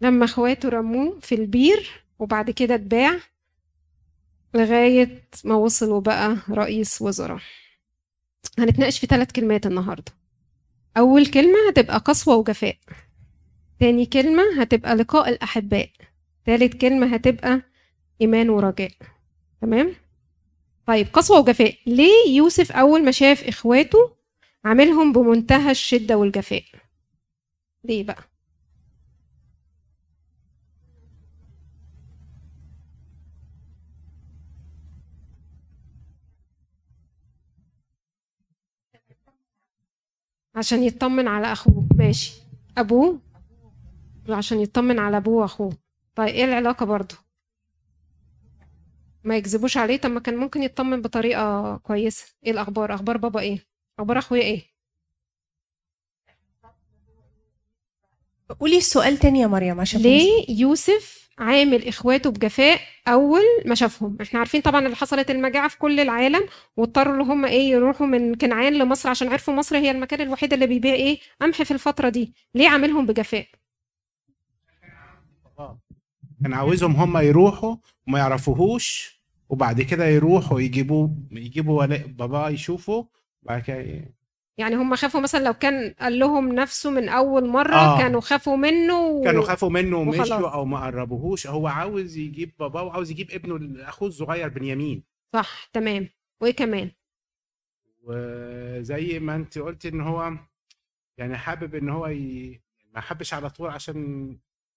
لما اخواته رموه في البير وبعد كده اتباع لغاية ما وصل وبقى رئيس وزراء. هنتناقش في ثلاث كلمات النهاردة. أول كلمة هتبقى قسوة وجفاء. تاني كلمة هتبقى لقاء الأحباء. تالت كلمة هتبقى إيمان ورجاء. تمام؟ طيب قسوة وجفاء. ليه يوسف أول ما شاف إخواته عاملهم بمنتهى الشدة والجفاء؟ ليه بقى؟ عشان يطمن على أخوه. ماشي. أبوه؟ عشان يطمن على أبوه وأخوه. طيب إيه العلاقة برضو ما يكذبوش عليه؟ طب ما كان ممكن يطمن بطريقة كويسة. إيه الأخبار؟ أخبار بابا إيه؟ أخبار أخويا إيه؟ قولي السؤال تاني يا مريم عشان ليه يوسف عامل إخواته بجفاء أول ما شافهم. إحنا عارفين طبعا اللي حصلت المجاعة في كل العالم واضطروا اللي هم إيه يروحوا من كنعان لمصر عشان عرفوا مصر هي المكان الوحيد اللي بيبيع إيه قمح في الفترة دي. ليه عاملهم بجفاء؟ كان عاوزهم هم يروحوا وما يعرفوهوش وبعد كده يروحوا يجيبوا يجيبوا بابا يشوفوا بعد كده يعني هم خافوا مثلا لو كان قال لهم نفسه من أول مرة آه. كانوا خافوا منه و... كانوا خافوا منه ومشوا أو ما قربوهوش. هو عاوز يجيب باباه وعاوز يجيب ابنه اخوه الصغير بنيامين. صح تمام. وإيه كمان؟ وزي ما أنت قلت إن هو يعني حابب إن هو ي... ما حبش على طول عشان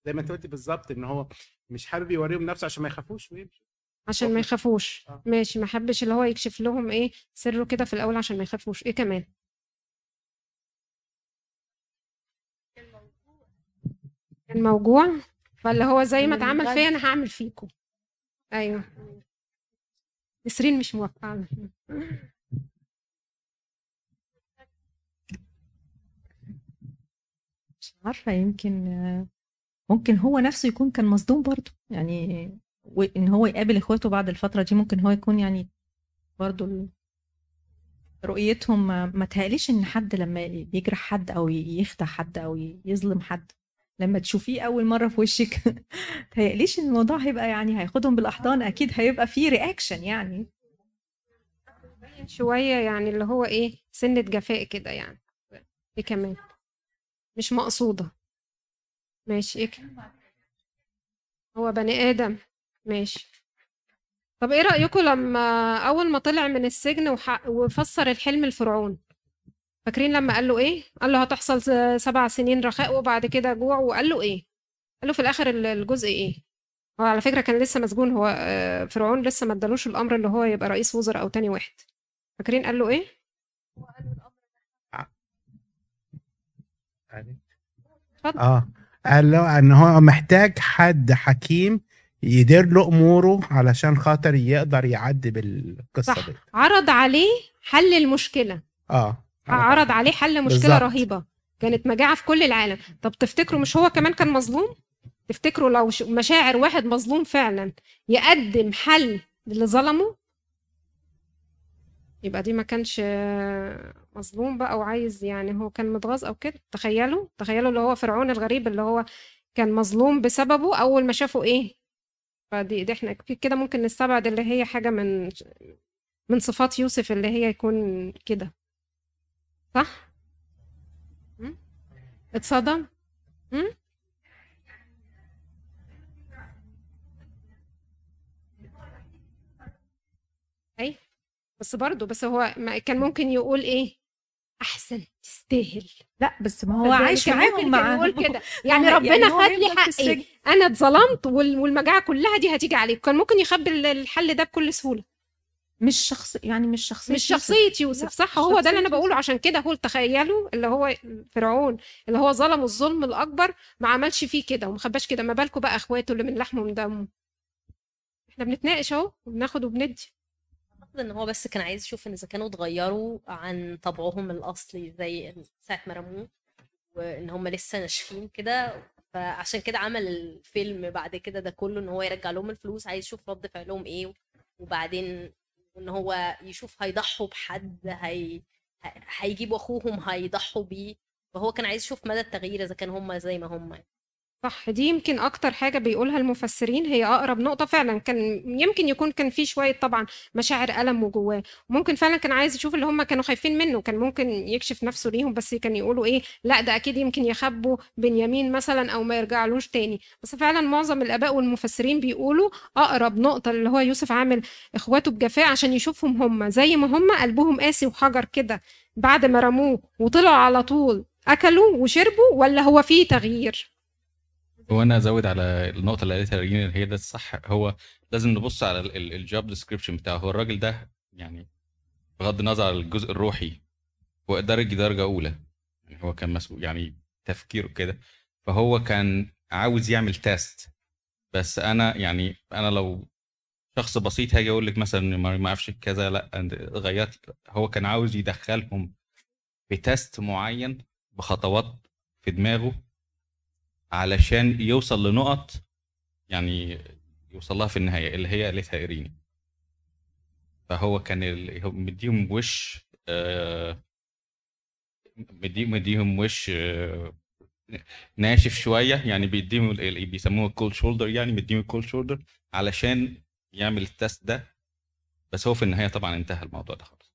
زي ما أنت قلت بالظبط إن هو مش حابب يوريهم نفسه عشان ما يخافوش ويمشوا عشان ما يخافوش. آه. ماشي ما حبش اللي هو يكشف لهم إيه سره كده في الأول عشان ما يخافوش. إيه كمان؟ الموجوع فاللي هو زي ما اتعمل فيا أنا هعمل فيكم. أيوه. نسرين مش موافقه مش عارفة يمكن ممكن هو نفسه يكون كان مصدوم برضه. يعني إن هو يقابل إخواته بعد الفترة دي ممكن هو يكون يعني برضه رؤيتهم ما تهيأليش إن حد لما يجرح حد أو يخدع حد أو يظلم حد لما تشوفيه أول مرة في وشك. تهيأليش إن الموضوع هيبقى يعني هياخدهم بالأحضان أكيد هيبقى فيه رياكشن يعني. شوية يعني اللي هو إيه سنة جفاء كده يعني. إيه كمان؟ مش مقصودة. ماشي إيه هو بني آدم. ماشي. طب إيه رايكم لما أول ما طلع من السجن وفسر الحلم الفرعون؟ فاكرين لما قال له إيه؟ قال له هتحصل سبع سنين رخاء وبعد كده جوع وقال له إيه؟ قال له في الآخر الجزء إيه؟ هو على فكرة كان لسه مسجون هو آه، فرعون لسه ما ادالوش الأمر اللي هو يبقى رئيس وزراء أو تاني واحد. فاكرين قال له إيه؟ آه. قال له إن هو محتاج حد حكيم يدير له أموره علشان خاطر يقدر يعدي بالقصة صح. دي. عرض عليه حل المشكلة. آه. عرض عليه حل مشكلة بالزبط. رهيبة. كانت مجاعة في كل العالم. طب تفتكروا مش هو كمان كان مظلوم؟ تفتكروا لو مشاعر واحد مظلوم فعلا يقدم حل للي ظلمه؟ يبقى دي ما كانش مظلوم بقى وعايز يعني هو كان متغاظ أو كده؟ تخيلوا تخيلوا اللي هو فرعون الغريب اللي هو كان مظلوم بسببه أول ما شافوا إيه؟ فدي دي إحنا كده ممكن نستبعد اللي هي حاجة من من صفات يوسف اللي هي يكون كده. صح؟ اتصدم؟ أي. بس برضه بس هو كان ممكن يقول إيه؟ أحسن تستاهل. لا بس ما هو عايش معاهم مع يقول كده. يعني, يعني ربنا يعني خد لي حقي. أنا اتظلمت والمجاعة كلها دي هتيجي عليك. كان ممكن يخبي الحل ده بكل سهولة. مش شخص يعني مش شخصية مش شخصية يوسف صح؟ هو ده اللي أنا بقوله. عشان كده هو تخيلوا اللي هو فرعون اللي هو ظلم الظلم الأكبر ما عملش فيه كده وما خباش كده. ما بالكم بقى أخواته اللي من لحمه ومن دمه. إحنا بنتناقش أهو وبناخد وبندي. إن هو بس كان عايز يشوف إن إذا كانوا اتغيروا عن طبعهم الأصلي زي ساعة ما رموه وإن هم لسه ناشفين كده. فعشان كده عمل الفيلم بعد كده ده كله إن هو يرجع لهم الفلوس عايز يشوف رد فعلهم إيه وبعدين إن هو يشوف هيضحوا بحد هي هيجيبوا أخوهم هيضحوا بيه. فهو كان عايز يشوف مدى التغيير إذا كان هم زي ما هم. صح دي يمكن أكتر حاجة بيقولها المفسرين هي أقرب نقطة فعلا. كان يمكن يكون كان في شوية طبعا مشاعر ألم وجواه. ممكن فعلا كان عايز يشوف اللي هم كانوا خايفين منه كان ممكن يكشف نفسه ليهم بس كان يقولوا إيه لأ ده أكيد يمكن يخبوا بنيامين مثلا أو ما يرجعلوش تاني. بس فعلا معظم الآباء والمفسرين بيقولوا أقرب نقطة اللي هو يوسف عامل إخواته بجفاء عشان يشوفهم هم. زي ما هم قلبهم قاسي وحجر كده. بعد ما رموه وطلعوا على طول أكلوا وشربوا ولا هو فيه تغيير؟ وأنا ازود على النقطة اللي قالتها اللي هي ده الصح. هو لازم نبص على ال job description بتاعه. هو الراجل ده يعني بغض النظر عن الجزء الروحي هو درجة درجة أولى. يعني هو كان مسؤول يعني تفكيره كده. فهو كان عاوز يعمل test بس أنا يعني أنا لو شخص بسيط هاجي أقول لك مثلا ما أعرفش كذا لأ غيرت. هو كان عاوز يدخلهم في test معين بخطوات في دماغه علشان يوصل لنقط يعني يوصل لها في النهاية اللي هي قالتها إيريني. فهو كان مديهم وش آه، مديهم وش آه، ناشف شوية يعني بيديهم بيسموه الكول شولدر يعني مديهم الكول شولدر علشان يعمل التست ده. بس هو في النهاية طبعا انتهى الموضوع ده خلاص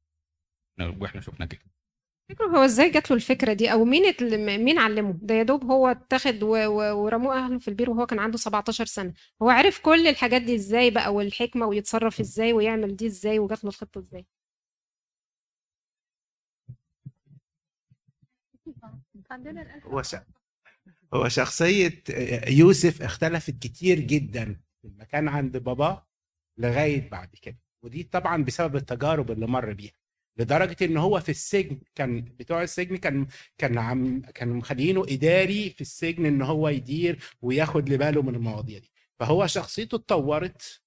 وإحنا شفنا كده. فكره هو إزاي جات له الفكرة دي؟ أو مين مين علمه؟ ده يا دوب هو اتاخد ورموه أهله في البير وهو كان عنده 17 سنة. هو عرف كل الحاجات دي إزاي بقى؟ والحكمة ويتصرف إزاي؟ ويعمل دي إزاي؟ وجات له الخطة إزاي؟ هو هو شخصية يوسف اختلفت كتير جدا في المكان عند باباه لغاية بعد كده. ودي طبعا بسبب التجارب اللي مر بيها. لدرجة إن هو في السجن كان بتوع السجن كان كان عم كانوا مخلينه إداري في السجن إن هو يدير وياخد لباله من المواضيع دي. فهو شخصيته اتطورت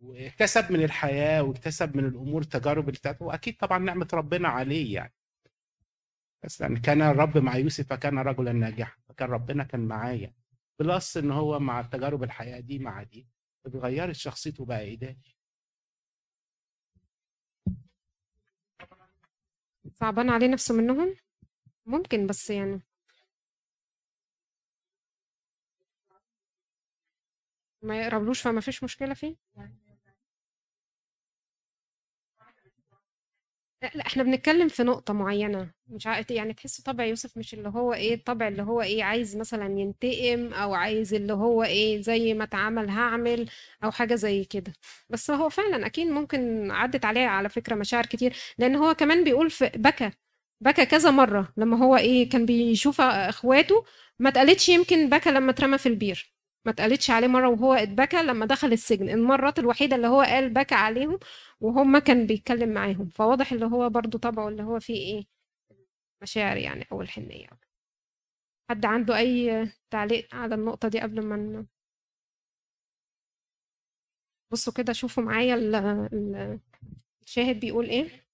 واكتسب من الحياة واكتسب من الأمور اللي بتاعته وأكيد طبعا نعمة ربنا عليه يعني. بس يعني كان الرب مع يوسف فكان رجلا ناجحا فكان ربنا كان معايا بلس إن هو مع تجارب الحياة دي مع دي اتغيرت شخصيته بقى إداري. صعبان عليه نفسه منهم؟ ممكن بس يعني. ما يقربلوش فما فيش مشكلة فيه؟ لا إحنا بنتكلم في نقطة معينة مش عارف يعني تحس طبع يوسف مش اللي هو إيه الطبع اللي هو إيه عايز مثلا ينتقم أو عايز اللي هو إيه زي ما اتعمل هعمل أو حاجة زي كده. بس هو فعلا أكيد ممكن عدت عليه على فكرة مشاعر كتير لأن هو كمان بيقول في بكى بكى كذا مرة لما هو إيه كان بيشوف أخواته ما اتقالتش يمكن بكى لما اترمى في البير ما اتقالتش عليه مرة وهو اتبكى لما دخل السجن. المرات الوحيدة اللي هو قال بكى عليهم وهم كان بيتكلم معاهم. فواضح اللي هو برضو طبعه اللي هو فيه إيه؟ مشاعر يعني أو الحنية. حد عنده أي تعليق على النقطة دي قبل ما بصوا كده شوفوا معايا الشاهد بيقول إيه؟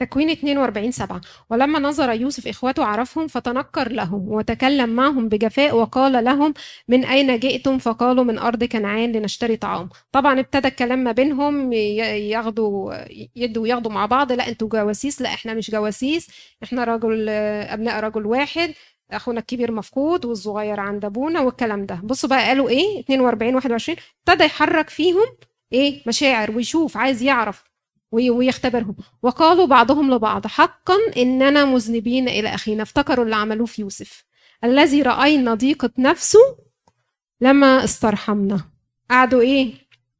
تكوين 42 سبعة. ولما نظر يوسف إخوته عرفهم فتنكر لهم وتكلم معهم بجفاء وقال لهم من أين جئتم؟ فقالوا من أرض كنعان لنشتري طعام. طبعا ابتدى الكلام ما بينهم ياخدوا يدوا وياخدوا مع بعض لا أنتوا جواسيس. لا إحنا مش جواسيس إحنا رجل أبناء رجل واحد أخونا الكبير مفقود والصغير عند أبونا. والكلام ده. بصوا بقى قالوا إيه؟ 42 21 ابتدى يحرك فيهم إيه؟ مشاعر ويشوف عايز يعرف ويختبرهم. وقالوا بعضهم لبعض حقا إننا مذنبين إلى أخينا. افتكروا اللي عملوه في يوسف. الذي رأينا ضيقة نفسه لما استرحمنا. قعدوا إيه؟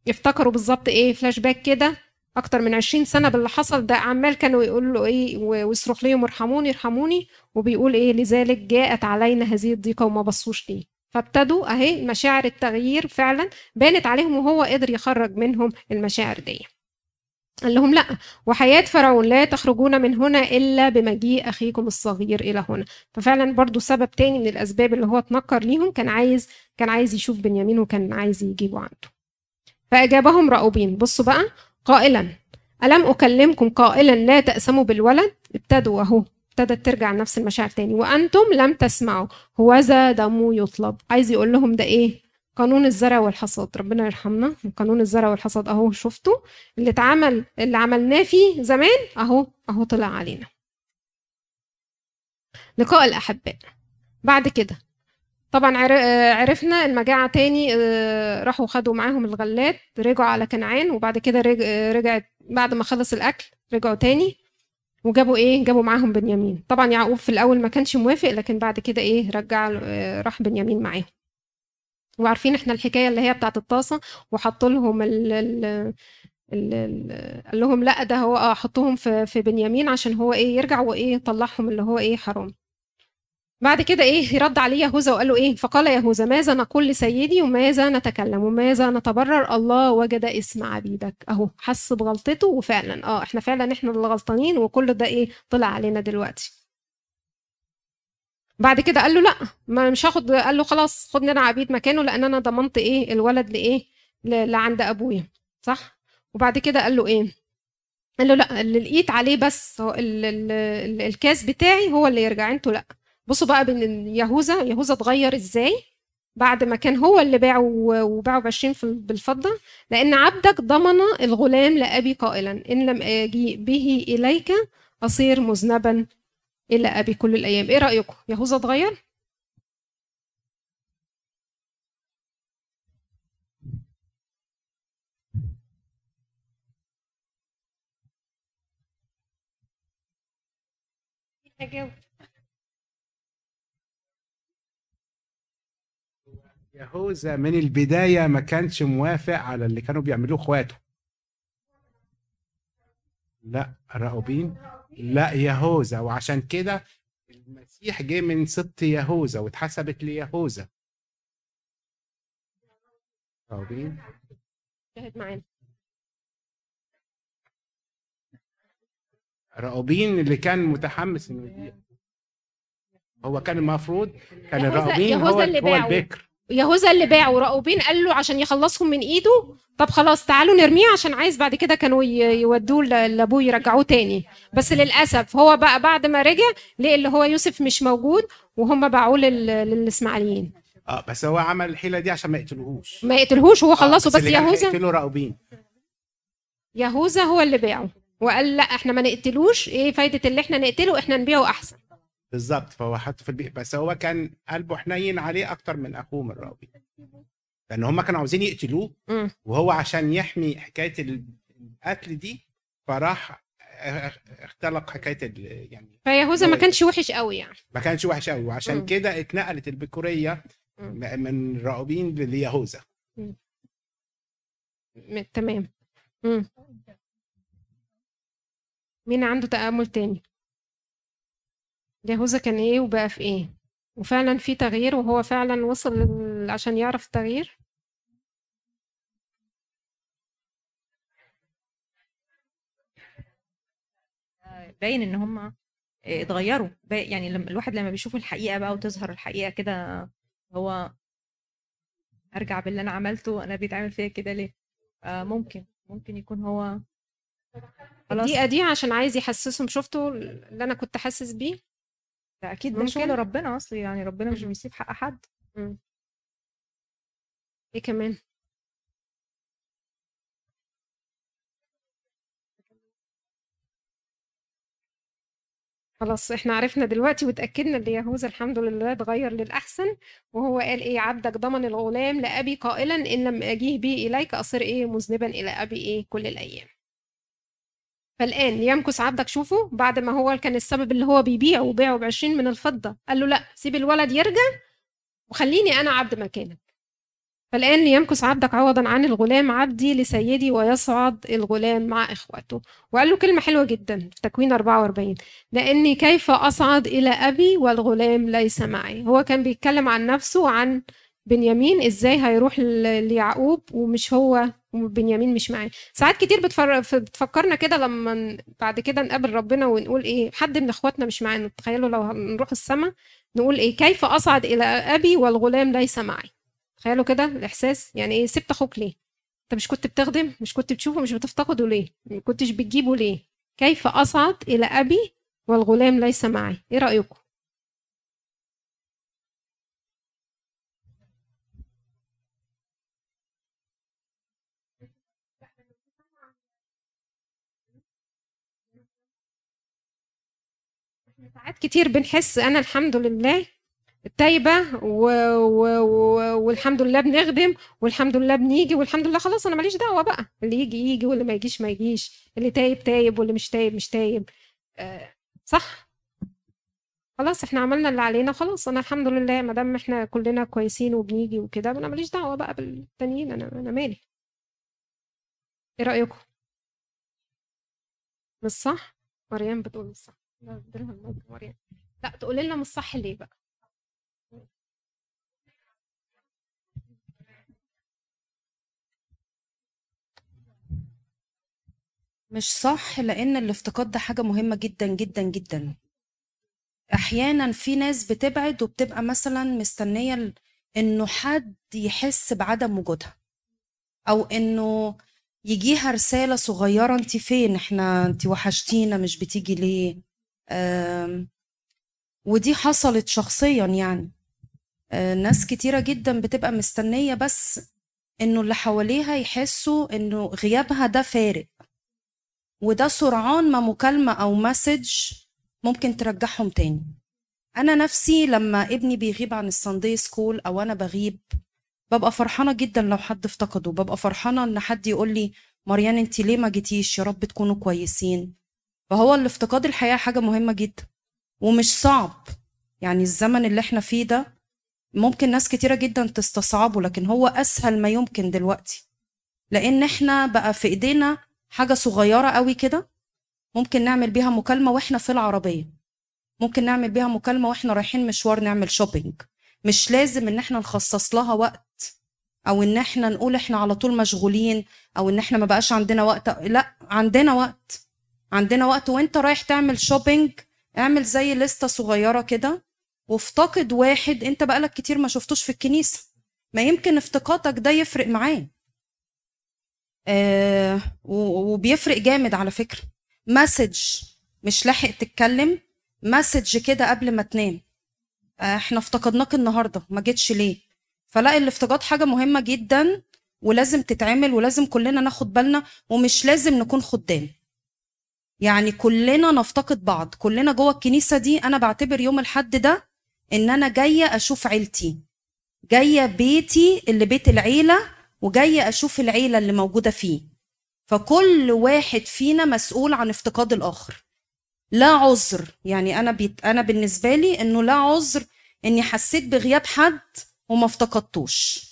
يفتكروا بالظبط إيه؟ فلاش باك كده أكتر من عشرين سنة باللي حصل ده. عمال كانوا يقولوا له إيه ويصرخ ليهم ارحموني ارحموني. وبيقول إيه؟ لذلك جاءت علينا هذه الضيقة وما بصوش ليه. فابتدوا أهي مشاعر التغيير فعلا بانت عليهم وهو قدر يخرج منهم المشاعر دي. قال لهم لا وحياة فرعون لا تخرجون من هنا إلا بمجيء أخيكم الصغير إلى هنا. ففعلا برضو سبب تاني من الأسباب اللي هو اتنكر ليهم كان عايز كان عايز يشوف بنيامين وكان عايز يجيبه عنده. فأجابهم رأوبين بصوا بقى قائلا ألم أكلمكم قائلا لا تأسموا بالولد؟ ابتدوا أهو ابتدت ترجع نفس المشاعر تاني. وأنتم لم تسمعوا. هوذا دمه يطلب. عايز يقول لهم ده إيه؟ قانون الزرع والحصاد ربنا يرحمنا. قانون الزرع والحصاد أهو شفتوا اللي اتعمل اللي عملناه فيه زمان أهو أهو طلع علينا. لقاء الأحباء. بعد كده طبعا عر- عرفنا المجاعة تاني آه، راحوا خدوا معاهم الغلات رجعوا على كنعان وبعد كده آه، رجعت بعد ما خلص الأكل رجعوا تاني وجابوا إيه؟ جابوا معاهم بنيامين. طبعا يعقوب في الأول ما كانش موافق لكن بعد كده إيه؟ رجع آه، راح بنيامين معاهم. وعارفين إحنا الحكاية اللي هي بتاعت الطاسة وحطوا لهم ال ال ال ال قال لهم لأ ده هو آه حطوهم في في بنيامين عشان هو إيه يرجع وإيه يطلعهم اللي هو إيه حرام. بعد كده إيه يرد عليه يهوذا وقال له إيه فقال يهوذا ماذا نقول لسيدي وماذا نتكلم وماذا نتبرر؟ الله وجد اسم عبيدك. أهو حس بغلطته وفعلا آه إحنا فعلا إحنا اللي غلطانين وكل ده إيه طلع علينا دلوقتي. بعد كده قال له لا ما مش هاخد قال له خلاص خدني أنا عبيد مكانه لأن أنا ضمنت إيه الولد لايه لعند ابويا صح؟ وبعد كده قال له إيه؟ قال له لا اللي لقيت عليه بس هو ال ال ال الكاس بتاعي هو اللي يرجع أنتوا لا. بصوا بقى بين يهوذا يهوذا اتغير إزاي؟ بعد ما كان هو اللي باعه وباعه ب 20 في- بالفضة لأن عبدك ضمن الغلام لأبي قائلا إن لم آجي به إليك أصير مذنبا إلى أبي كل الأيام. إيه رأيكم؟ يهوذا اتغير؟ هجاوب يهوذا من البداية ما كانش موافق على اللي كانوا بيعملوه إخواته. لا راؤوبين لا يهوذا وعشان كده المسيح جه من سبط يهوذا واتحسبت ليهوذا راؤوبين شاهد معانا. راؤوبين اللي كان متحمس إنه يبيع هو كان المفروض كان يهوذا- راؤوبين يهوذا هو هو. البكر. يهوذا اللي باعه راؤوبين قال له عشان يخلصهم من ايده طب خلاص تعالوا نرميه عشان عايز بعد كده كانوا يودوه لابوه يرجعوه تاني. بس للأسف هو بقى بعد ما رجع لقى اللي هو يوسف مش موجود وهم باعوه لل- للإسماعيليين. آه بس هو عمل الحيلة دي عشان ما يقتلوهوش ما يقتلهوش هو خلصه آه، بس كان يهوذا هيقتله راؤوبين يهوذا هو اللي باعه وقال لا إحنا ما نقتلوش إيه فايدة اللي إحنا نقتله؟ إحنا نبيعه أحسن. بالظبط فهو حطه في البيت بس هو كان قلبه حنين عليه أكتر من أخوه من راؤوبين لأن هم كانوا عاوزين يقتلوه. وهو عشان يحمي حكاية القتل دي فراح اختلق حكاية يعني فيهوذا ما كانش وحش قوي يعني ما كانش وحش قوي وعشان. كده اتنقلت البكورية. م- من راؤوبين ليهوذا تمام. مين عنده تأمل تاني يهوذا كان إيه وبقى في إيه؟ وفعلا في تغيير وهو فعلا وصل عشان يعرف التغيير؟ باين إن هم اتغيروا. يعني لما الواحد لما بيشوف الحقيقة بقى وتظهر الحقيقة كده هو أرجع باللي أنا عملته أنا بيتعمل فيا كده ليه؟ آه ممكن ممكن يكون هو خلاص. الدقيقة دي عشان عايز يحسسهم شفتوا اللي أنا كنت حاسس بيه؟ أكيد ده. شغل ربنا أصلي يعني ربنا مش. بيسيب حق حد. إيه كمان؟ خلاص إحنا عرفنا دلوقتي وتأكدنا إن يهوذا الحمد لله اتغير للأحسن وهو قال إيه؟ عبدك ضمن الغلام لأبي قائلا إن لم أجيه به إليك أصير إيه؟ مذنبا إلى أبي إيه؟ كل الأيام. فالآن يمكث عبدك شوفوا بعد ما هو كان السبب اللي هو بيبيعه وبيعه بعشرين من الفضة. قال له لا سيب الولد يرجع وخليني أنا عبد مكانك. فالآن يمكث عبدك عوضا عن الغلام عبدي لسيدي ويصعد الغلام مع إخوته وقال له كلمة حلوة جدا في تكوين 44 لأني كيف أصعد إلى أبي والغلام ليس معي. هو كان بيتكلم عن نفسه وعن بنيامين إزاي هيروح ليعقوب ومش هو وبنيامين مش معاه ساعات كتير بتفر... بتفكرنا كده لما بعد كده نقابل ربنا ونقول إيه حد من إخواتنا مش معانا. تخيلوا لو نروح السماء نقول إيه كيف أصعد إلى أبي والغلام ليس معي؟ تخيلوا كده الإحساس. يعني إيه سبت أخوك ليه؟ أنت مش كنت بتخدم؟ مش كنت بتشوفه؟ مش بتفتقده ليه؟ ما كنتش بتجيبه ليه؟ كيف أصعد إلى أبي والغلام ليس معي؟ إيه رأيكم؟ ساعات كتير بنحس أنا الحمد لله تايبه و... و... و... والحمد لله بنخدم والحمد لله بنيجي والحمد لله خلاص أنا ماليش دعوة بقى اللي يجي يجي واللي ما يجيش ما يجيش اللي تايب تايب واللي مش تايب مش تايب. آه صح. خلاص إحنا عملنا اللي علينا خلاص أنا الحمد لله ما دام إحنا كلنا كويسين وبنيجي وكده أنا ماليش دعوة بقى بالتانيين أنا أنا مالي. إيه رأيكم؟ مش صح؟ مريم بتقول صح. مريم لا تقولي لنا مش صح ليه بقى؟ مش صح لأن الافتقاد ده حاجة مهمة جدا جدا جدا. أحيانا في ناس بتبعد وبتبقى مثلا مستنية إنه حد يحس بعدم وجودها. أو إنه يجيها رسالة صغيرة انت فين؟ إحنا انت وحشتينا مش بتيجي ليه؟ ودي حصلت شخصيا يعني. آه، ناس كتيرة جدا بتبقى مستنية بس إنه اللي حواليها يحسوا إنه غيابها ده فارق. وده سرعان ما مكالمة أو message ممكن ترجعهم تاني. أنا نفسي لما ابني بيغيب عن ال Sunday school أو أنا بغيب ببقى فرحانة جدا لو حد افتقده. ببقى فرحانة إن حد يقول لي مريان انت ليه ما جيتيش؟ يا رب تكونوا كويسين. فهو الافتقاد الحقيقة حاجة مهمة جدا ومش صعب. يعني الزمن اللي إحنا فيه ده ممكن ناس كتيرة جدا تستصعبه لكن هو أسهل ما يمكن دلوقتي. لأن إحنا بقى في إيدينا حاجة صغيرة قوي كده ممكن نعمل بيها مكالمة وإحنا في العربية. ممكن نعمل بيها مكالمة وإحنا رايحين مشوار نعمل شوبينج مش لازم إن إحنا نخصص لها وقت أو إن إحنا نقول إحنا على طول مشغولين أو إن إحنا ما بقاش عندنا وقت. لأ عندنا وقت. عندنا وقت وانت رايح تعمل shopping اعمل زي لستة صغيرة كده. وافتقد واحد انت بقالك كتير ما شفتوش في الكنيسة ما يمكن افتقادك ده يفرق معاه. آه وبيفرق جامد على فكرة. message مش لاحق تتكلم message كده قبل ما تنام. آه إحنا افتقدناك النهارده ما جيتش ليه؟ فلا الافتقاد حاجة مهمة جدا ولازم تتعمل ولازم كلنا ناخد بالنا ومش لازم نكون خدام. يعني كلنا نفتقد بعض. كلنا جوه الكنيسة دي أنا بعتبر يوم الحد ده إن أنا جاية أشوف عيلتي جاية بيتي اللي بيت العيلة وجاية أشوف العيلة اللي موجودة فيه. فكل واحد فينا مسؤول عن افتقاد الآخر. لا عذر يعني أنا بيت أنا بالنسبة لي إنه لا عذر إني حسيت بغياب حد وما افتقدتوش.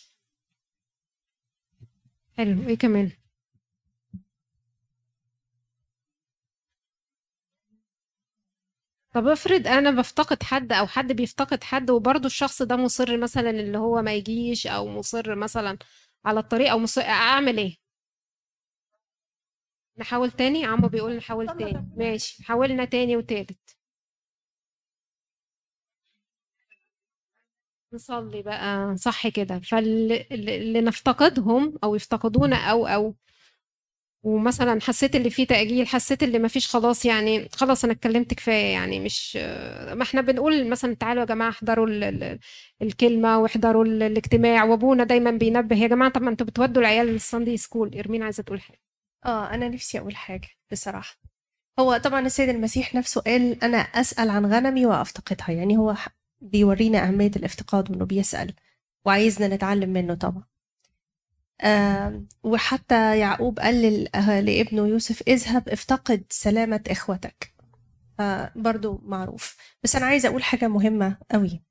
حلو إيه كمان؟ طب افرض أنا بفتقد حد أو حد بيفتقد حد وبرضه الشخص ده مصر مثلا اللي هو ما يجيش أو مصر مثلا على الطريق أو مصر أعمل إيه؟ نحاول تاني؟ عمو بيقول نحاول تاني. ماشي. حاولنا تاني وتالت. نصلي بقى. صح كده. فاللي نفتقدهم أو يفتقدونا أو أو ومثلا حسيت اللي فيه تأجيل حسيت اللي ما فيش خلاص يعني خلاص أنا اتكلمت كفاية يعني مش ما إحنا بنقول مثلا تعالوا يا جماعة احضروا ال- ال- الكلمة واحضروا ال- الاجتماع وأبونا دايما بينبه يا جماعة طب ما أنتوا بتودوا العيال الساندي سكول. إرمين عايزة تقول حاجة. آه أنا نفسي أقول حاجة بصراحة. هو طبعا السيد المسيح نفسه قال أنا أسأل عن غنمي وأفتقدها يعني هو بيورينا أهمية الافتقاد وإنه بيسأل وعايزنا نتعلم منه طبعا. وحتى يعقوب قال آه، لابنه يوسف اذهب افتقد سلامة إخوتك. برضو معروف. بس أنا عايزة أقول حاجة مهمة قوي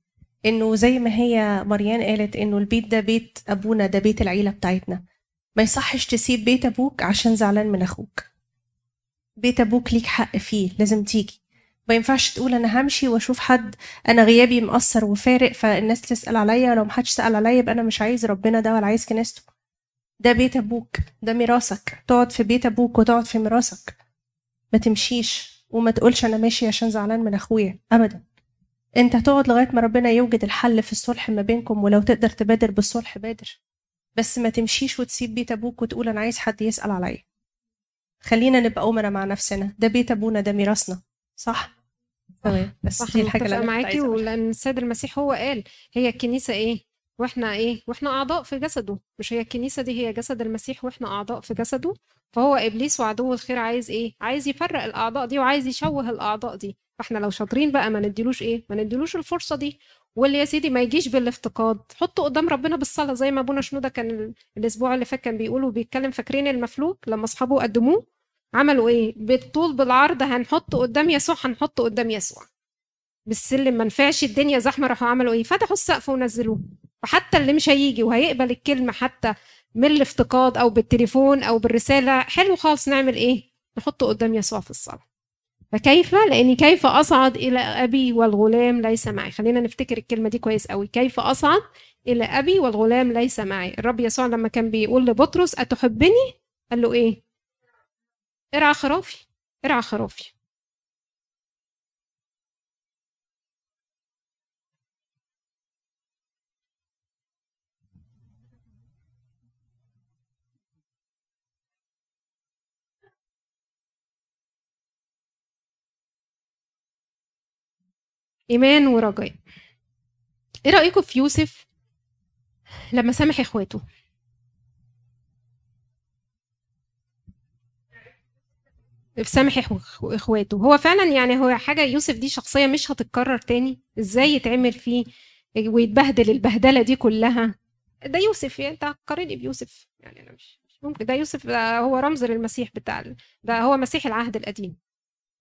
إنه زي ما هي مريان قالت إنه البيت ده بيت أبونا ده بيت العيلة بتاعتنا. ما يصحش تسيب بيت أبوك عشان زعلان من أخوك. بيت أبوك ليك حق فيه لازم تيجي. ما ينفعش تقول أنا همشي وأشوف حد أنا غيابي مأثر وفارق فالناس تسأل عليا لو محدش سأل عليا يبقى أنا مش عايز ربنا ده ولا عايز كنيسته. ده بيت أبوك ده ميراثك. تقعد في بيت أبوك وتقعد في ميراثك. ما تمشيش وما تقولش أنا ماشي عشان زعلان من أخويا ابدا. أنت هتقعد لغاية ما ربنا يوجد الحل في الصلح ما بينكم ولو تقدر تبادر بالصلح بادر. بس ما تمشيش وتسيب بيت أبوك وتقول أنا عايز حد يسأل عليا. خلينا نبقى أمنا مع نفسنا. ده بيت أبونا ده ميراثنا. صح؟ تمام. بس صح دي الحاجة اللي أنا معاكي. ولأن السيد المسيح هو قال هي الكنيسة إيه؟ وإحنا إيه وإحنا أعضاء في جسده. مش هي الكنيسة دي هي جسد المسيح وإحنا أعضاء في جسده. فهو إبليس وعدو الخير عايز إيه؟ عايز يفرق الأعضاء دي وعايز يشوه الأعضاء دي. فإحنا لو شاطرين بقى ما نديلوش إيه؟ ما نديلوش الفرصة دي. واللي يا سيدي ما يجيش بالافتقاد. حطه قدام ربنا بالصلاة زي ما أبونا شنودة كان ال- الأسبوع اللي فات كان بيقول وبيتكلم. فاكرين المفلوج؟ لما أصحابه قدموه عملوا إيه؟ بالطول بالعرض هنحطه قدام يسوع هنحطه قدام يسوع. بالسلم ما نفعش الدنيا زحمة راحوا عملوا إيه؟ فتحوا السقف ونزلوه. فحتى اللي مش هيجي وهيقبل الكلمة حتى من الافتقاد أو بالتليفون أو بالرسالة حلو خالص نعمل إيه؟ نحطه قدام يسوع في الصلاة. فكيف؟ لأني كيف أصعد إلى أبي والغلام ليس معي. خلينا نفتكر الكلمة دي كويس قوي كيف أصعد إلى أبي والغلام ليس معي؟ الرب يسوع لما كان بيقول لبطرس أتحبني؟ قال له إيه؟ ارعى خرافي ارعى خرافي. إيمان ورجاء. إيه رأيكم في يوسف لما سامح إخواته؟ في سامح إخو- إخواته. هو فعلا يعني هو حاجة يوسف دي شخصية مش هتتكرر تاني؟ إزاي يتعمل فيه ويتبهدل البهدلة دي كلها؟ ده يوسف يعني أنت هتقارني بيوسف. يعني أنا مش ممكن. ده يوسف ده هو رمز للمسيح بتاع ده هو مسيح العهد القديم.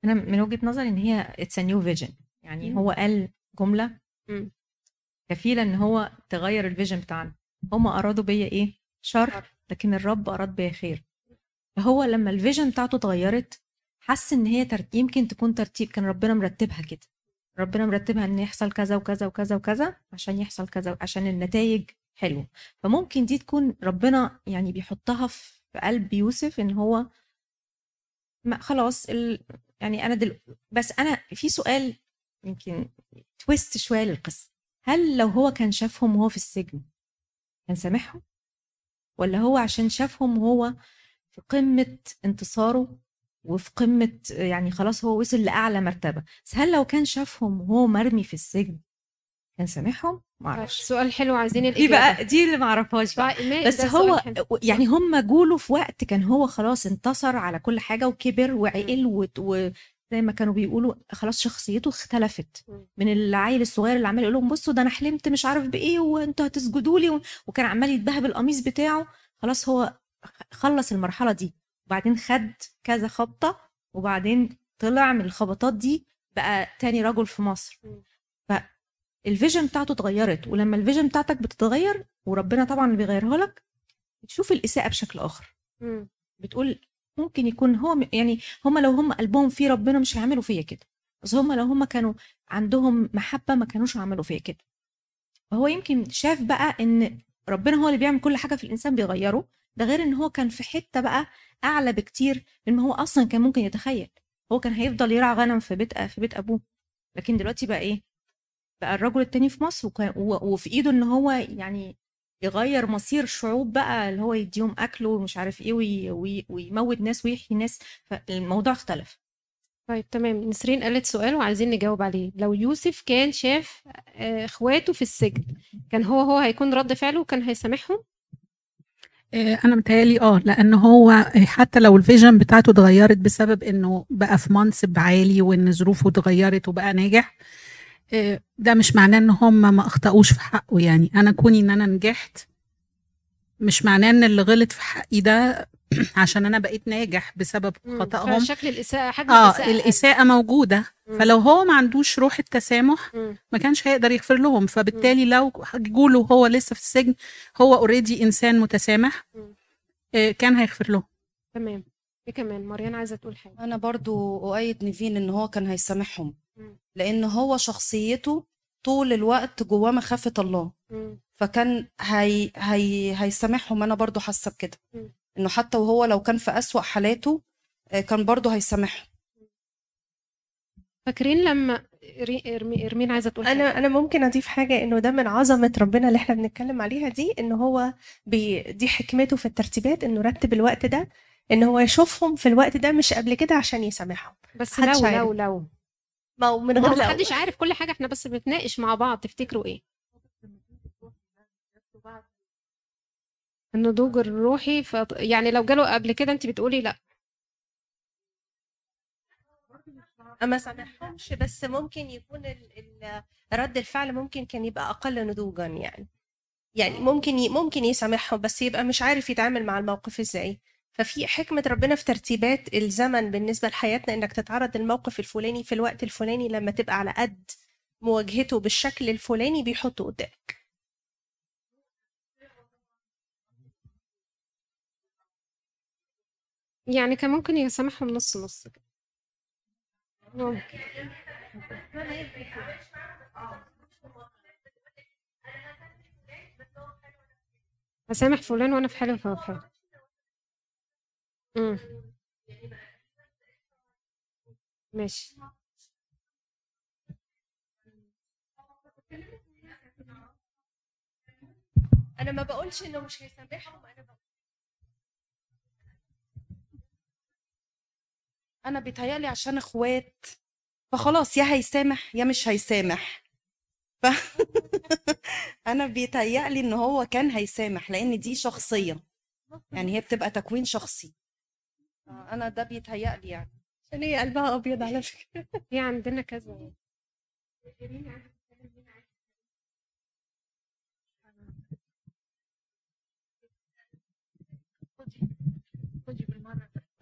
أنا من وجهة نظري إن هي it's new vision يعني مم. هو قال جملة مم. كفيلة إن هو تغير ال vision بتاعنا. هما أرادوا بيا إيه؟ شر لكن الرب أراد بيا خير. فهو لما ال vision بتاعته اتغيرت حس إن هي تر... يمكن تكون ترتيب كان ربنا مرتبها كده. ربنا مرتبها إن يحصل كذا وكذا وكذا وكذا عشان يحصل كذا عشان النتائج حلوة. فممكن دي تكون ربنا يعني بيحطها في في قلب يوسف إن هو ما خلاص ال... يعني أنا دل... بس أنا في سؤال يمكن تويست شوية للقصة. هل لو هو كان شافهم وهو في السجن كان سامحهم؟ ولا هو عشان شافهم وهو في قمة انتصاره وفي قمة يعني خلاص هو وصل لأعلى مرتبة. بس هل لو كان شافهم وهو مرمي في السجن كان سامحهم؟ معرفش سؤال حلو عايزين دي الإجابة. بقى دي اللي معرفهاش بقى. بقى بس هو يعني هم جوله في وقت كان هو خلاص انتصر على كل حاجة وكبر وعقل وزي ما كانوا بيقولوا خلاص شخصيته اختلفت. من العيل الصغير اللي عمال يقول لهم بصوا ده أنا حلمت مش عارف بإيه وأنتوا هتسجدوا لي وكان عمال يتبهب القميص بتاعه خلاص هو خلص المرحلة دي وبعدين خد كذا خبطة وبعدين طلع من الخبطات دي بقى تاني رجل في مصر. فال vision بتاعته اتغيرت ولما ال vision بتاعتك بتتغير وربنا طبعا اللي بيغيرها لك بتشوف الإساءة بشكل مم. بتقول ممكن يكون هو يعني هم لو هم قلبهم فيه ربنا مش هيعملوا فيا كده. بس هم لو هم كانوا عندهم محبة ما كانوش عملوا فيا كده. فهو يمكن شاف بقى إن ربنا هو اللي بيعمل كل حاجة في الإنسان بيغيره. ده غير إن هو كان في حتة بقى أعلى بكتير مما هو أصلا كان ممكن يتخيل. هو كان هيفضل يرعى غنم في بيت في بيت أبوه. لكن دلوقتي بقى إيه؟ بقى الرجل التاني في مصر وكان وفي إيده إن هو يعني يغير مصير شعوب بقى اللي هو يديهم أكل ومش عارف إيه وي وي ويموت ناس ويحيي ناس. فالموضوع اختلف. طيب تمام. نسرين قالت سؤال وعايزين نجاوب عليه. لو يوسف كان شاف آه، إخواته في السجن كان هو هو هيكون رد فعله وكان هيسامحهم؟ آه، أنا متهيألي آه لأن هو حتى لو ال vision بتاعته اتغيرت بسبب إنه بقى في منصب عالي وإن ظروفه اتغيرت وبقى ناجح ده مش معناه إن هم ما أخطأوش في حقه يعني أنا كوني إن أنا نجحت مش معناه إن اللي غلط في حقي ده عشان أنا بقيت ناجح بسبب. خطأهم فشكل الإساءة حجم آه الإساءة. الإساءة موجودة مم. فلو هو ما عندوش روح التسامح مم. ما كانش هيقدر يغفر لهم فبالتالي لو جوله وهو لسه في السجن هو already إنسان متسامح. آه، كان هيغفر لهم تمام كمان؟ مريان عايزة تقول حاجة. أنا برضو أؤيد نيفين إن هو كان هيسامحهم. لأن هو شخصيته طول الوقت جواه مخافة الله. فكان هي هي هيسامحهم. أنا برضو حاسة بكده. إنه حتى وهو لو كان في أسوأ حالاته آه، كان برضو هيسامحهم. فاكرين لما ارمين عايزة تقول أنا أنا ممكن أضيف حاجة إنه ده من عظمة ربنا اللي إحنا بنتكلم عليها دي إن هو بي دي حكمته في الترتيبات إنه رتب الوقت ده إن هو يشوفهم في الوقت ده مش قبل كده عشان يسامحهم. بس لو عارف. لو لو. ما هو من غير لو. محدش عارف كل حاجة إحنا بس بنتناقش مع بعض تفتكروا إيه؟ النضوج الروحي ف... يعني لو جاله قبل كده أنت بتقولي لأ. ما سامحهمش بس ممكن يكون ال- ال- رد الفعل ممكن كان يبقى أقل نضوجا يعني. يعني ممكن ي... ممكن يسامحهم بس يبقى مش عارف يتعامل مع الموقف إزاي. ففي حكمة ربنا في ترتيبات الزمن بالنسبة لحياتنا إنك تتعرض للموقف الفلاني في الوقت الفلاني لما تبقى على قد مواجهته بالشكل الفلاني بيحطه قدامك. يعني كان ممكن يسامحهم نص نص. كده ممكن. هسامح فلان وأنا في حالي وهو في حالي امم. ماشي. أنا ما بقولش إنه مش هيسامحهم أنا بقول أنا بيتهيألي عشان إخوات فخلاص يا هيسامح يا مش هيسامح. ف... أنا بيتهيألي إن هو كان هيسامح لأن دي شخصية. يعني هي بتبقى تكوين شخصي. أنا ده بيتهيألي يعني. عشان هي قلبها أبيض على فكرة. في عندنا كذا.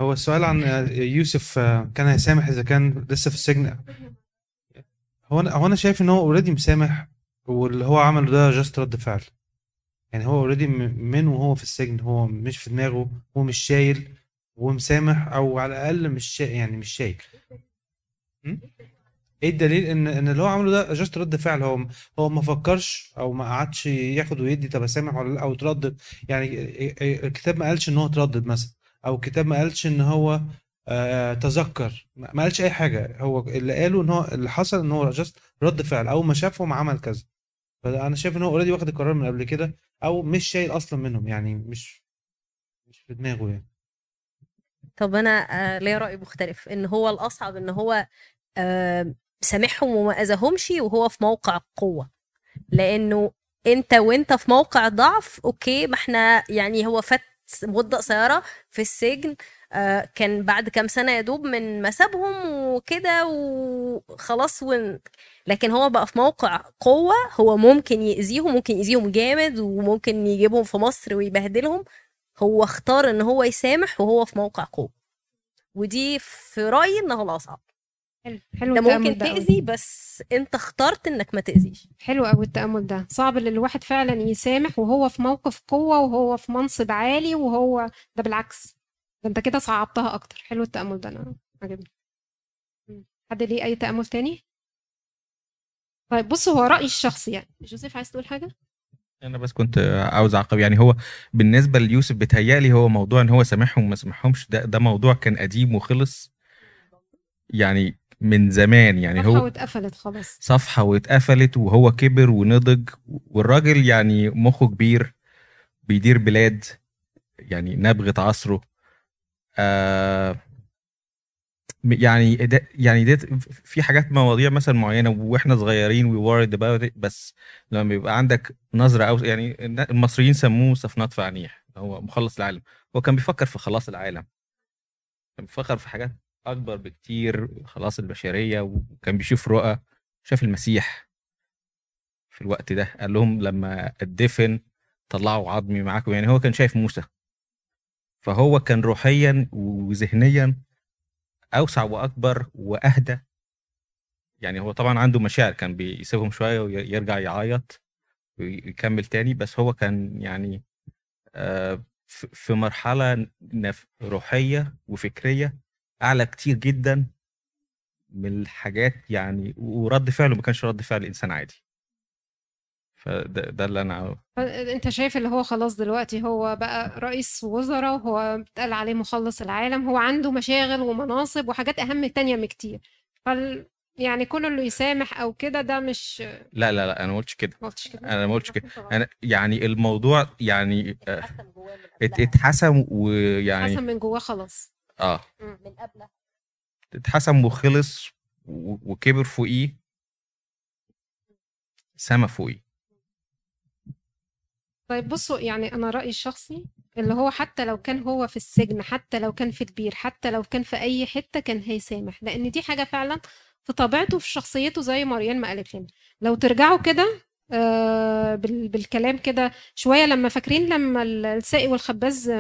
هو السؤال عن يوسف آه، كان هيسامح إذا كان لسه في السجن؟ هو أنا هو أنا شايف إن هو already مسامح واللي هو عمله ده just رد فعل. يعني هو already من وهو في السجن هو مش في دماغه هو مش شايل. ومسامح أو على الأقل مش شايل يعني مش شايل. م? إيه الدليل إن إن اللي هو عمله ده just رد فعل؟ هو هو ما فكرش أو ما قعدش ياخد ويدي طب أسامح ولا لأ أو تردد يعني الكتاب ما قالش إن هو تردد مثلا أو الكتاب ما قالش إن هو تذكر. ما ما قالش أي حاجة. هو اللي قاله إن هو اللي حصل إن هو just رد فعل اول ما شافهم عمل كذا. فانا شايف إن هو already واخد القرار من قبل كده أو مش شايل أصلا منهم. يعني مش مش في دماغه يعني. طب أنا آه، ليا رأي مختلف إن هو الأصعب إن هو سامحهم وما أذاهمش وهو في موقع قوة. لأنه أنت وأنت في موقع ضعف okay ما إحنا يعني هو فات مدة قصيرة في السجن آه، كان بعد كام سنة يا دوب من ما سابهم وكده وخلاص ون... لكن هو بقى في موقع قوة هو ممكن يأذيهم ممكن يأذيهم جامد وممكن يجيبهم في مصر ويبهدلهم. هو اختار إن هو يسامح وهو في موقع قوه ودي في رأيي إنها الاصعب حلو حلو ممكن ده أوي. تأذي بس أنت اخترت إنك ما تأذيش. حلو قوي التأمل ده. صعب إن الواحد فعلا يسامح وهو في موقف قوة وهو في منصب عالي وهو ده بالعكس. ده أنت كده صعبتها أكتر. حلو التأمل ده أنا عجبني. حد ليه أي تأمل تاني؟ طيب بص هو رأيي الشخصي يعني. جوزيف عايز تقول حاجة؟ أنا بس كنت عاوز اعقب. يعني هو بالنسبة ليوسف بيتهيألي هو موضوع ان هو سامحهم وما سامحهمش. ده ده موضوع كان قديم وخلص يعني من زمان. يعني صفحة هو واتقفلت خلاص. صفحة واتقفلت وهو كبر ونضج والراجل يعني مخه كبير بيدير بلاد يعني نبغة عصره. آه يعني ده يعني ده في حاجات مواضيع مثلا معينة وإحنا صغيرين وي worried بس لما بيبقى عندك نظرة أو يعني المصريين سموه صفنات فعنيح هو مخلص العالم. هو كان بيفكر في خلاص العالم. كان بيفكر في حاجات أكبر بكتير خلاص البشرية وكان بيشوف رؤى شاف المسيح في الوقت ده. قال لهم لما اتدفن طلعوا عظمي معاكم. يعني هو كان شايف موسى. فهو كان روحيا وذهنيا أوسع وأكبر وأهدى. يعني هو طبعا عنده مشاعر كان بيسيبهم شوية ويرجع يعيط ويكمل تاني بس هو كان يعني آه، في مرحلة روحية وفكرية أعلى كتير جدا من الحاجات يعني ورد فعله ما كانش رد فعل إنسان عادي. فده ده اللي أنا أنت شايف اللي هو خلاص دلوقتي هو بقى رئيس وزراء وهو بيتقال عليه مخلص العالم هو عنده مشاغل ومناصب وحاجات أهم تانية بكتير. فال يعني كون انه يسامح أو كده ده مش لا لا لا أنا ما قلتش كده. ما قلتش كده. أنا ما قلتش كده. أنا يعني الموضوع يعني آه، من. اتحسم ويعني حسن من جواه خلاص. آه. من قبلها. اتحسم وخلص وكبر فوقيه. سما فوقيه. طيب بصوا يعني أنا رأيي الشخصي اللي هو حتى لو كان هو في السجن حتى لو كان في البير حتى لو كان في أي حتة كان هيسامح لأن دي حاجة فعلا في طبيعته في شخصيته زي مريم ما قالت لنا. لو ترجعوا كده آه، بال- بالكلام كده شوية لما فاكرين لما ال- الساقي والخباز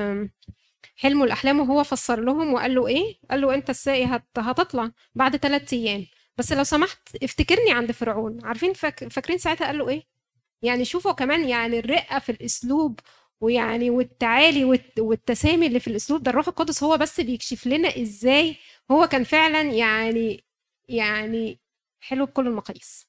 حلموا الأحلام وهو فسر لهم وقال له إيه؟ قال له أنت الساقي هت- هتطلع بعد ثلاث أيام. بس لو سمحت افتكرني عند فرعون. عارفين فاك... فاكرين ساعتها قال له إيه؟ يعني شوفوا كمان يعني الرقة في الأسلوب ويعني والتعالي والت... والتسامي اللي في الأسلوب ده الروح القدس هو بس بيكشف لنا إزاي هو كان فعلا يعني يعني حلو بكل المقاييس.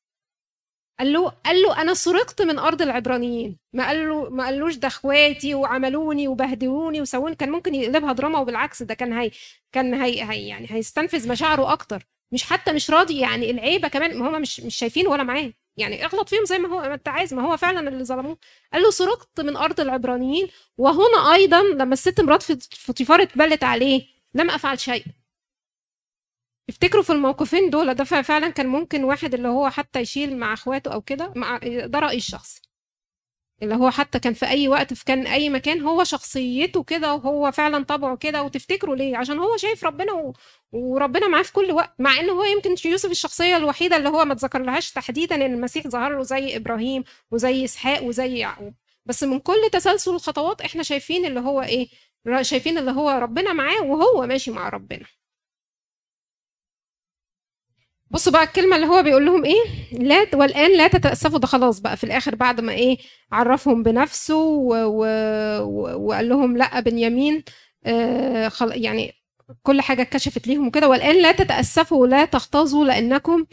قال له قال له أنا سرقت من أرض العبرانيين. ما قال له ما قالوش ده أخواتي وعملوني وبهدلوني وسووني. كان ممكن يقلبها دراما وبالعكس ده كان هي كان هي, هي يعني هيستنفذ مشاعره أكتر. مش حتى مش راضي يعني العيبة كمان ما هم مش مش شايفين ولا معاه. يعني اغلط فيهم زي ما هو ما انت عايز. ما هو فعلا اللي ظلموه. قال له سرقت من أرض العبرانيين. وهنا أيضا لما الست مرات فطيفار اتبلت عليه لم أفعل شيء. افتكروا في الموقفين دول ده فعلا كان ممكن واحد اللي هو حتى يشيل مع أخواته أو كده مع ده رايي الشخصي اللي هو حتى كان في أي وقت في كان أي مكان هو شخصيته كده وهو فعلا طبعه كده. وتفتكروا ليه؟ عشان هو شايف ربنا و... وربنا معاه في كل وقت مع إن هو يمكن يوسف الشخصية الوحيدة اللي هو ما اتذكرلهاش تحديدا إن المسيح ظهر له زي إبراهيم وزي إسحاق وزي يعقوب. بس من كل تسلسل الخطوات إحنا شايفين اللي هو إيه؟ شايفين اللي هو ربنا معاه وهو ماشي مع ربنا. بصوا بقى الكلمة اللي هو بيقول لهم إيه؟ لا والآن لا تتأسفوا. ده خلاص بقى في الآخر بعد ما إيه؟ عرفهم بنفسه و... و... وقال لهم لا بنيامين آه خل... يعني كل حاجة اتكشفت ليهم وكده. والآن لا تتأسفوا ولا تغتاظوا لأنكم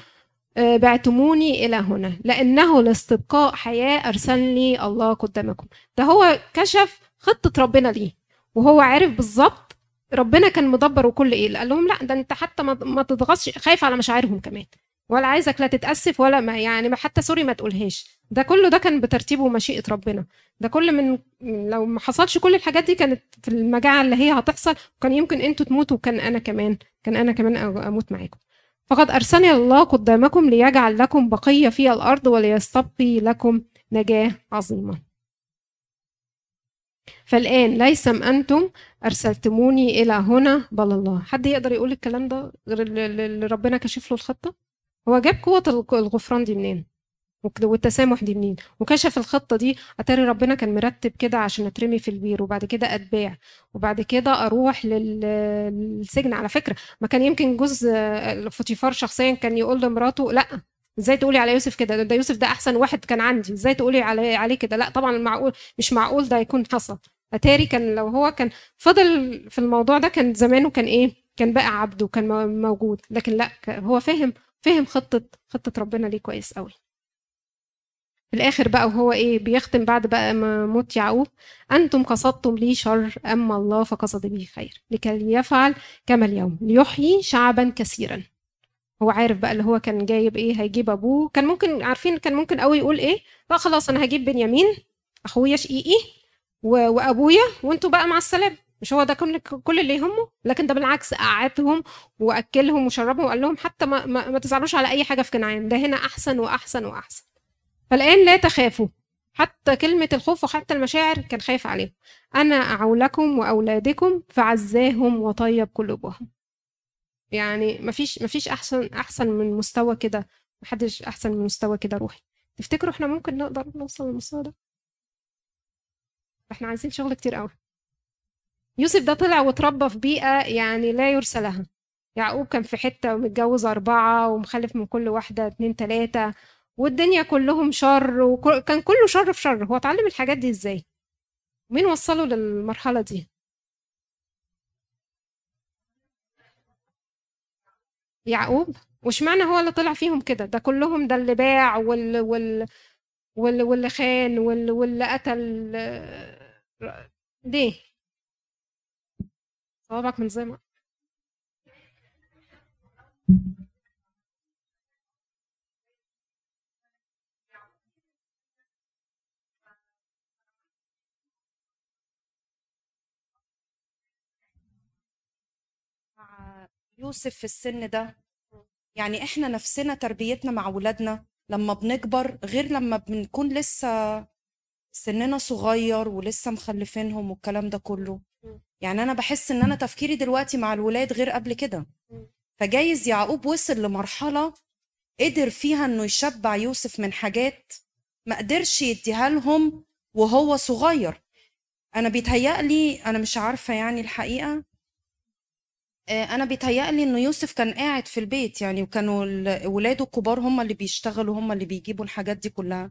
آه بعتموني إلى هنا. لأنه لاستبقاء حياة أرسلني الله قدامكم. ده هو كشف خطة ربنا ليه. وهو عارف بالظبط ربنا كان مدبر وكل إيه. قال لهم لا ده أنت حتى ما تضغطش خايف على مشاعرهم كمان. ولا عايزك لا تتأسف ولا ما يعني حتى سوري ما تقولهاش. ده كله ده كان بترتيب ومشيئة ربنا. ده كل من لو ما حصلش كل الحاجات دي كانت في المجاعة اللي هي هتحصل وكان يمكن أنتوا تموتوا وكان أنا كمان كان أنا كمان أموت معاكم. فقد أرسلني الله قدامكم ليجعل لكم بقية في الأرض وليستبقي لكم نجاة عظيمة. فالآن ليسم أنتم أرسلتموني إلى هنا. بل الله. حد يقدر يقول الكلام ده غير اللي ربنا كشف له الخطة؟ هو جاب قوة الغفران دي منين؟ والتسامح دي منين؟ وكشف الخطة دي. أتاري ربنا كان مرتب كده عشان أترمي في البير وبعد كده أتباع وبعد كده أروح للسجن. على فكرة ما كان يمكن جوز فوتيفار شخصيا كان يقول لمراته لأ إزاي تقولي على يوسف كده؟ ده يوسف ده أحسن واحد كان عندي. إزاي تقولي عليه عليه كده؟ لا طبعا معقول مش معقول ده يكون حصل. أتاري كان لو هو كان فضل في الموضوع ده كان زمانه كان إيه؟ كان بقى عبده كان موجود. لكن لأ هو فهم فهم خطة خطة ربنا ليه كويس قوي في الآخر بقى وهو إيه؟ بيختم بعد بقى ما موت يعقوب. أنتم قصدتم لي شر أما الله فقصد بي خير. لكي يفعل كما اليوم. ليحيي شعبا كثيرا. هو عارف بقى اللي هو كان جايب إيه؟ هيجيب أبوه. كان ممكن عارفين كان ممكن قوي يقول إيه؟ لا خلاص أنا هجيب بنيامين أخويا شقيقي وأبويا وأنتوا بقى مع السلامة. مش هو ده كل كل اللي يهمه؟ لكن ده بالعكس قعدهم وأكلهم وشربهم وقال لهم حتى ما, ما, ما تزعلوش على أي حاجة في كنعان. ده هنا أحسن وأحسن وأحسن. فالآن لا تخافوا. حتى كلمة الخوف وحتى المشاعر كان خايف عليهم. أنا أعولكم وأولادكم فعزاهم وطيب قلوبهم. يعني مفيش مفيش أحسن أحسن من مستوى كده. محدش أحسن من مستوى كده روحي. تفتكروا إحنا ممكن نقدر نوصل للمستوى ده؟ إحنا عايزين شغل كتير قوي. يوسف ده طلع واتربى في بيئة يعني لا يرثى لها. يعقوب كان في حتة ومتجوز أربعة ومخلف من كل واحدة اتنين تلاتة والدنيا كلهم شر وكان كله شر في شر. هو اتعلم الحاجات دي إزاي؟ مين وصله للمرحلة دي؟ يعقوب؟ واشمعنى هو اللي طلع فيهم كده؟ ده كلهم ده اللي باع وال وال واللي, خان واللي قتل ليه؟ صوابعك ما يوسف في السن ده يعني إحنا نفسنا تربيتنا مع ولادنا لما بنكبر غير لما بنكون لسه سننا صغير ولسه مخلفينهم والكلام ده كله. يعني أنا بحس إن أنا تفكيري دلوقتي مع الولاد غير قبل كده. فجايز يعقوب وصل لمرحلة قدر فيها إنه يشبع يوسف من حاجات ما قدرش يديها لهم وهو صغير. أنا بيتهيألي أنا مش عارفة يعني الحقيقة آه، أنا بيتهيألي إنه يوسف كان قاعد في البيت يعني وكانوا ال- ولاده الكبار هم اللي بيشتغلوا هم اللي بيجيبوا الحاجات دي كلها.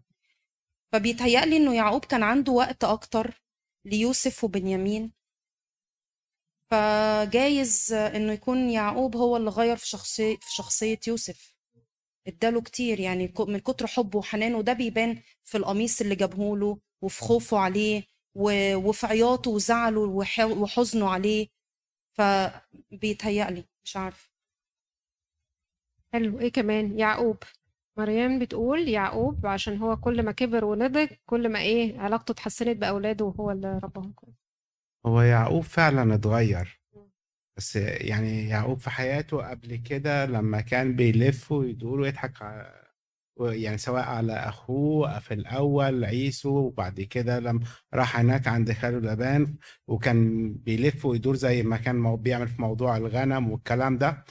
فبيتهيألي إنه يعقوب كان عنده وقت أكتر ليوسف وبنيامين. فجايز إنه يكون يعقوب هو اللي غير في شخصية في شخصية يوسف. إداله كتير يعني من كتر حبه وحنانه وده بيبان في القميص اللي جابهوله وفي خوفه عليه وفي عياطه وزعله وح- وحزنه عليه. فبيتهيألي مش عارفه حلو. إيه كمان؟ يعقوب. مريم بتقول يعقوب عشان هو كل ما كبر ونضج كل ما إيه علاقته اتحسنت بأولاده وهو اللي ربهم كويس. هو يعقوب فعلا اتغير. بس يعني يعقوب في حياته قبل كده لما كان بيلف ويدور ويضحك ع- يعني سواء على أخوه في الأول عيسو وبعد كده لما راح هناك عند خاله لابان وكان بيلف ويدور زي ما كان بيعمل في موضوع الغنم والكلام ده.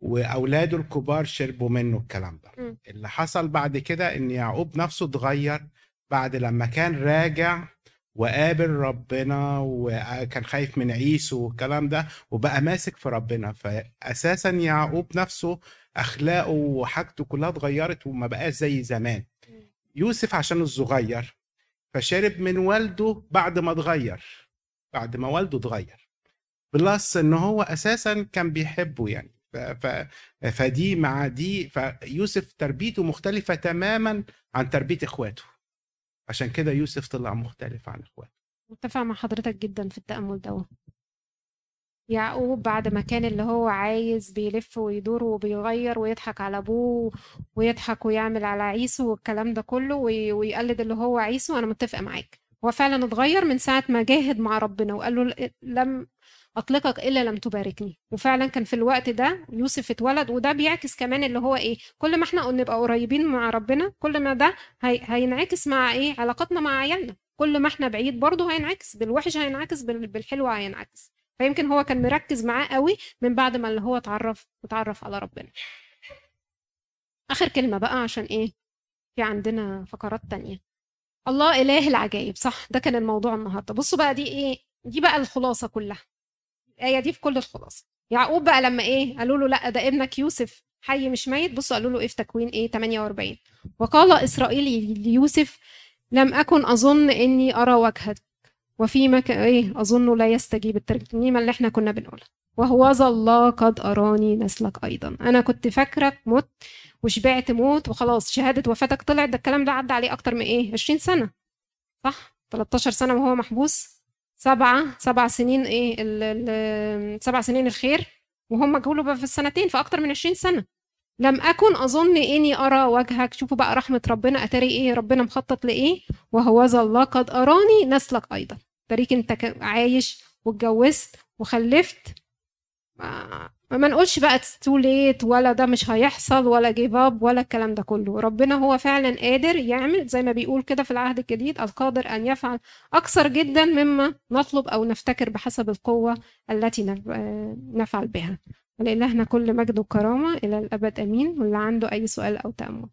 وأولاده الكبار شربوا منه الكلام ده. مم. اللي حصل بعد كده إن يعقوب نفسه اتغير بعد لما كان راجع وقابل ربنا وكان خايف من عيسو والكلام ده وبقى ماسك في ربنا. فاساسا يعقوب نفسه أخلاقه وحاجته كلها اتغيرت وما بقاش زي زمان. يوسف عشان الصغير فشرب من والده بعد ما اتغير بعد ما والده اتغير. plus إن هو أساسا كان بيحبه يعني. فدي مع دي فيوسف تربيته مختلفة تماما عن تربية إخواته. عشان كده يوسف طلع مختلف عن إخواته. متفق مع حضرتك جدا في التأمل ده. يعقوب بعد ما كان اللي هو عايز بيلف ويدور وبيغير ويضحك على أبوه ويضحك ويعمل على عيسو والكلام ده كله وي- ويقلد اللي هو عيسو أنا متفقه معاك. هو فعلا اتغير من ساعة ما جاهد مع ربنا وقال له لم اطلقك إلا لم تباركني. وفعلا كان في الوقت ده يوسف اتولد وده بيعكس كمان اللي هو إيه كل ما إحنا نبقى قريبين مع ربنا كل ما ده هي... هينعكس مع إيه علاقتنا مع عيالنا. كل ما إحنا بعيد برضه هينعكس بالوحش هينعكس بال... بالحلو هينعكس. فيمكن هو كان مركز معاه قوي من بعد ما اللي هو اتعرف اتعرف على ربنا. آخر كلمة بقى عشان إيه في عندنا فقرات تانية. الله إله العجائب صح؟ ده كان الموضوع النهارده. بصوا بقى دي إيه دي بقى الخلاصة كلها. الايه دي في كل الخلاصة. يعقوب بقى لما إيه؟ قالوا له لأ ده ابنك يوسف حي مش ميت. بصوا قالوا له إيه في تكوين إيه؟ 48 وقال إسرائيل ليوسف لم أكن أظن إني أرى وجهك وفي مك... إيه؟ اظنه لا يستجيب الترنيمه اللي إحنا كنا بنقولها وهو الله قد أراني نسلك أيضا. أنا كنت فاكرك مت وشبعت موت وخلاص شهادة وفاتك طلعت. ده الكلام ده عدى عليه أكتر من إيه؟ 20 سنة. صح؟ 13 سنة وهو محبوس. سبعة سبع سنين إيه ال... ال... سبع سنين الخير وهم جوله بقى في السنتين في أكتر من 20 سنة. لم أكن أظن إني أرى وجهك. شوفوا بقى رحمة ربنا أتاري إيه ربنا مخطط لإيه؟ وهو ذا الله قد أراني نسلك أيضا. تاريك إنت عايش واتجوزت وخلفت ما, نقولش بقى too late ولا ده مش هيحصل ولا give up ولا الكلام ده كله. ربنا هو فعلا قادر يعمل زي ما بيقول كده في العهد الجديد القادر أن يفعل أكثر جدا مما نطلب أو نفتكر بحسب القوة التي آه، نفعل بها. ولإلهنا كل مجد وكرامة إلى الأبد آمين. واللي عنده أي سؤال أو تأمل.